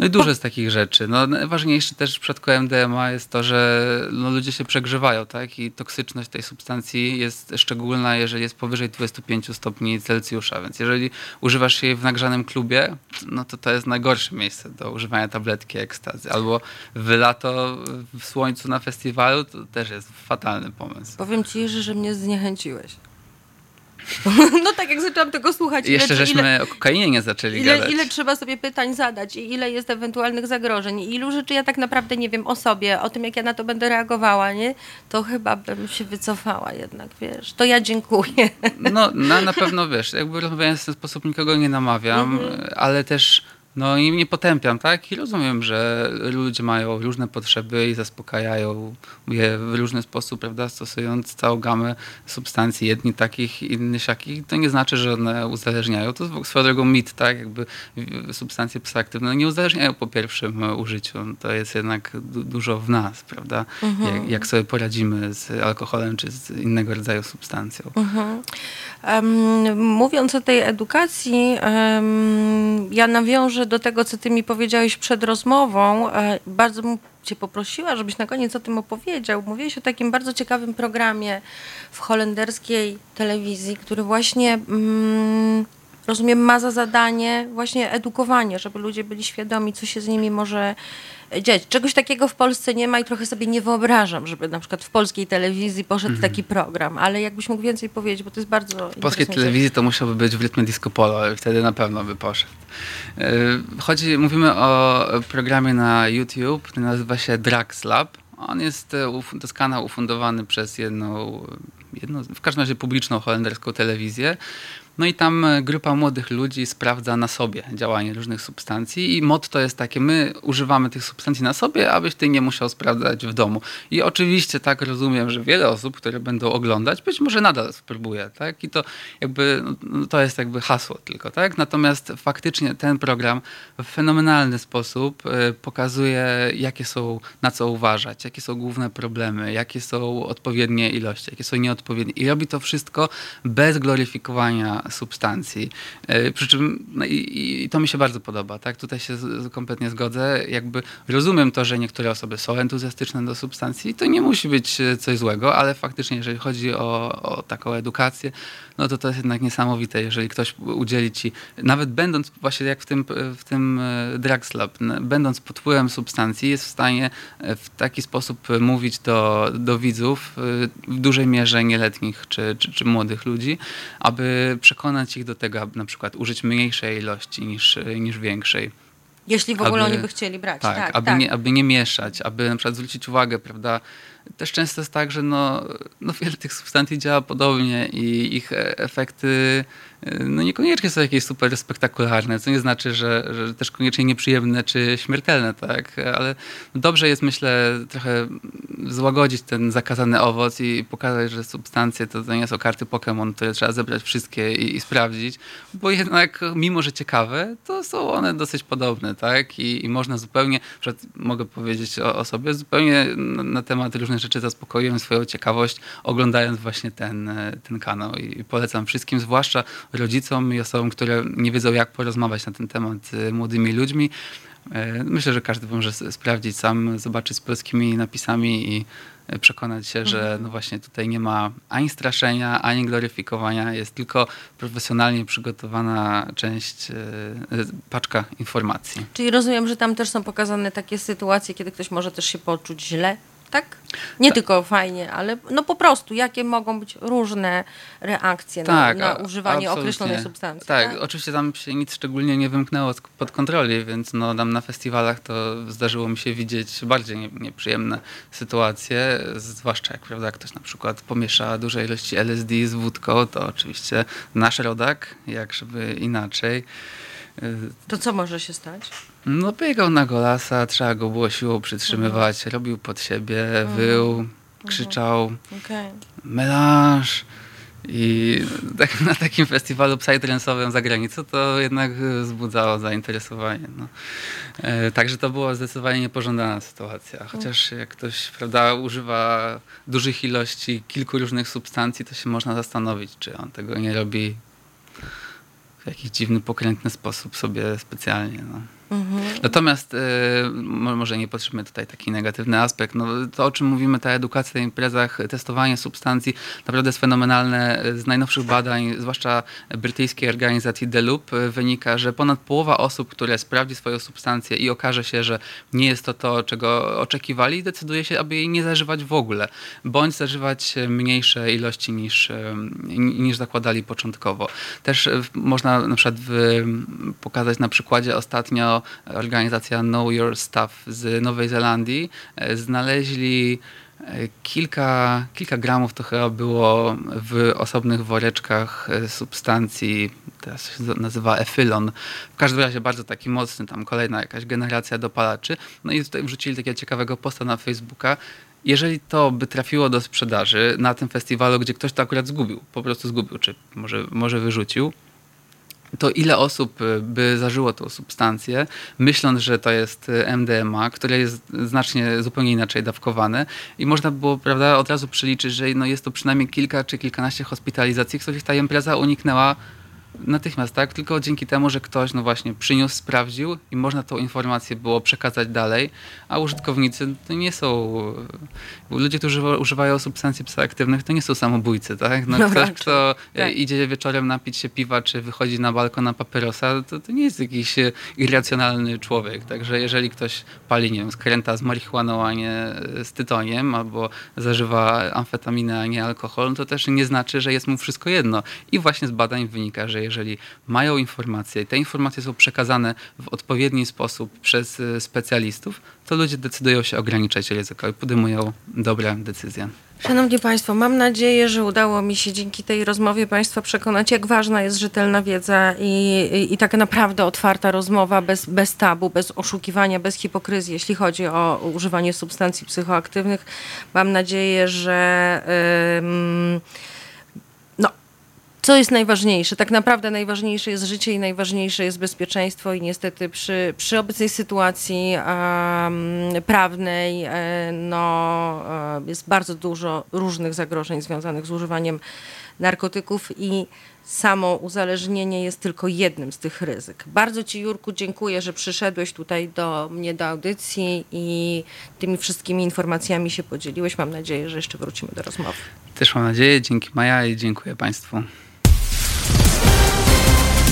No i dużo jest takich rzeczy. No, najważniejsze też w przypadku MDMA jest to, że no, ludzie się przegrzewają, tak? I toksyczność tej substancji jest szczególna, jeżeli jest powyżej 25 stopni Celsjusza. Więc jeżeli używasz jej w nagrzanym klubie, no to to jest najgorsze miejsce do używania tabletki ekstazy. Albo w lato w słońcu na festiwalu, to też jest fatalny pomysł. Powiem ci, że mnie zniechęciłeś. No tak, jak zaczęłam tego słuchać. I jeszcze ile, żeśmy ile, o kokainie nie zaczęli ile, gadać. Ile trzeba sobie pytań zadać i ile jest ewentualnych zagrożeń. I ilu rzeczy ja tak naprawdę nie wiem o sobie, o tym, jak ja na to będę reagowała, nie? To chyba bym się wycofała jednak, wiesz. To ja dziękuję. No, na, na pewno, wiesz, jakby rozmawiając w ten sposób nikogo nie namawiam, mhm. ale też no i nie potępiam, tak? I rozumiem, że ludzie mają różne potrzeby i zaspokajają je w różny sposób, prawda? Stosując całą gamę substancji, jedni takich, innych siakich. To nie znaczy, że one uzależniają. To swoją drogą mit, tak? Jakby substancje psychoaktywne nie uzależniają po pierwszym użyciu. To jest jednak du dużo w nas, prawda? Mhm. Jak, jak, sobie poradzimy z alkoholem czy z innego rodzaju substancją. Mhm. Um, mówiąc o tej edukacji, um, ja nawiążę do tego, co ty mi powiedziałeś przed rozmową. E, bardzo bym cię poprosiła, żebyś na koniec o tym opowiedział. Mówiłeś o takim bardzo ciekawym programie w holenderskiej telewizji, który właśnie... Mm, rozumiem, ma za zadanie właśnie edukowanie, żeby ludzie byli świadomi, co się z nimi może dziać. Czegoś takiego w Polsce nie ma i trochę sobie nie wyobrażam, żeby na przykład w polskiej telewizji poszedł mhm. taki program, ale jakbyś mógł więcej powiedzieć, bo to jest bardzo... W polskiej telewizji to musiałby być w rytmie disco polo, wtedy na pewno by poszedł. E, chodzi, mówimy o programie na YouTube, który nazywa się Drax Lab. On jest, e, to jest kanał ufundowany przez jedną, jedną, w każdym razie publiczną holenderską telewizję. No i tam e, grupa młodych ludzi sprawdza na sobie działanie różnych substancji i motto jest takie, my używamy tych substancji na sobie, abyś ty nie musiał sprawdzać w domu. I oczywiście tak rozumiem, że wiele osób, które będą oglądać, być może nadal spróbuje, tak? I to jakby, no, to jest jakby hasło tylko, tak? Natomiast faktycznie ten program w fenomenalny sposób e, pokazuje, jakie są, na co uważać, jakie są główne problemy, jakie są odpowiednie ilości, jakie są nieodpowiednie. I robi to wszystko bez gloryfikowania substancji. E, przy czym no i, i, to mi się bardzo podoba, tak? Tutaj się z, kompletnie zgodzę. Jakby rozumiem to, że niektóre osoby są entuzjastyczne do substancji. To nie musi być e, coś złego, ale faktycznie, jeżeli chodzi o, o taką edukację, no to to jest jednak niesamowite, jeżeli ktoś udzieli ci, nawet będąc właśnie jak w tym, w tym e, Drugs Lab, będąc pod wpływem substancji, jest w stanie w taki sposób mówić do, do widzów w dużej mierze nieletnich czy, czy, czy młodych ludzi, aby przekonać ich do tego, aby na przykład użyć mniejszej ilości niż, niż większej. Jeśli w ogóle aby, oni by chcieli brać. Tak, tak, aby, tak. Nie, aby nie mieszać, aby na przykład zwrócić uwagę, prawda, też często jest tak, że no, no wiele tych substancji działa podobnie i ich e, efekty e, no niekoniecznie są jakieś super spektakularne, co nie znaczy, że, że też koniecznie nieprzyjemne czy śmiertelne, tak? Ale dobrze jest, myślę, trochę złagodzić ten zakazany owoc i pokazać, że substancje to, to nie są karty Pokémon, które trzeba zebrać wszystkie i, i, sprawdzić, bo jednak mimo, że ciekawe, to są one dosyć podobne, tak? I, i można zupełnie, mogę powiedzieć o, o sobie, zupełnie na, na temat różnych rzeczy zaspokoiłem swoją ciekawość, oglądając właśnie ten, e, ten kanał. I polecam wszystkim, zwłaszcza rodzicom i osobom, które nie wiedzą, jak porozmawiać na ten temat z młodymi ludźmi. E, myślę, że każdy może sprawdzić sam, zobaczyć z polskimi napisami i e, przekonać się, że mhm. no właśnie tutaj nie ma ani straszenia, ani gloryfikowania, jest tylko profesjonalnie przygotowana część, paczka informacji. Czyli rozumiem, że tam też są pokazane takie sytuacje, kiedy ktoś może też się poczuć źle tak? Nie tak. tylko fajnie, ale no po prostu, jakie mogą być różne reakcje tak, na, na używanie absolutnie. określonej substancji. Tak, tak, oczywiście tam się nic szczególnie nie wymknęło pod kontroli, więc no tam na festiwalach to zdarzyło mi się widzieć bardziej nieprzyjemne sytuacje, zwłaszcza jak prawda, ktoś na przykład pomiesza duże ilości LSD z wódką, to oczywiście nasz rodak, jak żeby inaczej. To co może się stać? No biegał na golasa, trzeba go było siłą przytrzymywać, mhm. robił pod siebie, mhm. wył, mhm. krzyczał okay. melanż. I tak, na takim festiwalu psytransowym za granicą to jednak wzbudzało zainteresowanie. No. E, także to była zdecydowanie niepożądana sytuacja. Chociaż jak ktoś prawda, używa dużych ilości kilku różnych substancji, to się można zastanowić, czy on tego nie robi w jakiś dziwny, pokrętny sposób sobie specjalnie. No. Mhm. Natomiast y, może nie potrzebujemy tutaj taki negatywny aspekt. No, to, o czym mówimy, ta edukacja na imprezach, testowanie substancji, naprawdę jest fenomenalne. Z najnowszych badań, zwłaszcza brytyjskiej organizacji Deloop, wynika, że ponad połowa osób, które sprawdzi swoją substancję i okaże się, że nie jest to to, czego oczekiwali, decyduje się, aby jej nie zażywać w ogóle, bądź zażywać mniejsze ilości niż, niż zakładali początkowo. Też można na przykład pokazać na przykładzie ostatnio organizacja Know Your Stuff z Nowej Zelandii e, znaleźli e, kilka, kilka gramów to chyba było w osobnych woreczkach e, substancji, teraz się nazywa efylon. W każdym razie bardzo taki mocny, tam kolejna jakaś generacja dopalaczy. No i tutaj wrzucili takiego ciekawego posta na Facebooka, jeżeli to by trafiło do sprzedaży na tym festiwalu, gdzie ktoś to akurat zgubił, po prostu zgubił, czy może, może wyrzucił, to ile osób y, by zażyło tą substancję, myśląc, że to jest y, MDMA, które jest znacznie zupełnie inaczej dawkowane. I można było prawda, od razu przeliczyć, że no jest to przynajmniej kilka czy kilkanaście hospitalizacji, których ta impreza uniknęła natychmiast, tak? Tylko dzięki temu, że ktoś, no właśnie, przyniósł, sprawdził i można tą informację było przekazać dalej, a użytkownicy to nie są... Ludzie, którzy używają substancji psychoaktywnych, to nie są samobójcy, tak? No, no ktoś, raczej. kto tak. idzie wieczorem napić się piwa, czy wychodzi na balkon na papierosa, to, to nie jest jakiś e, irracjonalny człowiek, także jeżeli ktoś pali, nie wiem, skręta z marihuaną, a nie z tytoniem, albo zażywa amfetaminę, a nie alkohol, to też nie znaczy, że jest mu wszystko jedno. I właśnie z badań wynika, że jeżeli mają informacje i te informacje są przekazane w odpowiedni sposób przez e, specjalistów, to ludzie decydują się ograniczać ryzyko i podejmują dobre decyzje. Szanowni Państwo, mam nadzieję, że udało mi się dzięki tej rozmowie Państwa przekonać, jak ważna jest rzetelna wiedza i, i, i taka naprawdę otwarta rozmowa bez, bez tabu, bez oszukiwania, bez hipokryzji, jeśli chodzi o używanie substancji psychoaktywnych. Mam nadzieję, że. Yy, co jest najważniejsze? Tak naprawdę najważniejsze jest życie i najważniejsze jest bezpieczeństwo i niestety przy, przy obecnej sytuacji um, prawnej e, no, e, jest bardzo dużo różnych zagrożeń związanych z używaniem narkotyków i samo uzależnienie jest tylko jednym z tych ryzyk. Bardzo Ci, Jurku, dziękuję, że przyszedłeś tutaj do mnie do audycji i tymi wszystkimi informacjami się podzieliłeś. Mam nadzieję, że jeszcze wrócimy do rozmowy. Też mam nadzieję. Dzięki Maja i dziękuję Państwu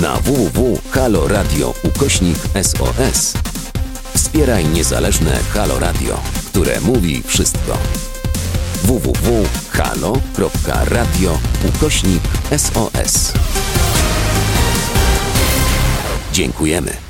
na www.haloradio ukośnik SOS. Wspieraj niezależne Halo Radio, które mówi wszystko. www.halo.radio ukośnik SOS. Dziękujemy.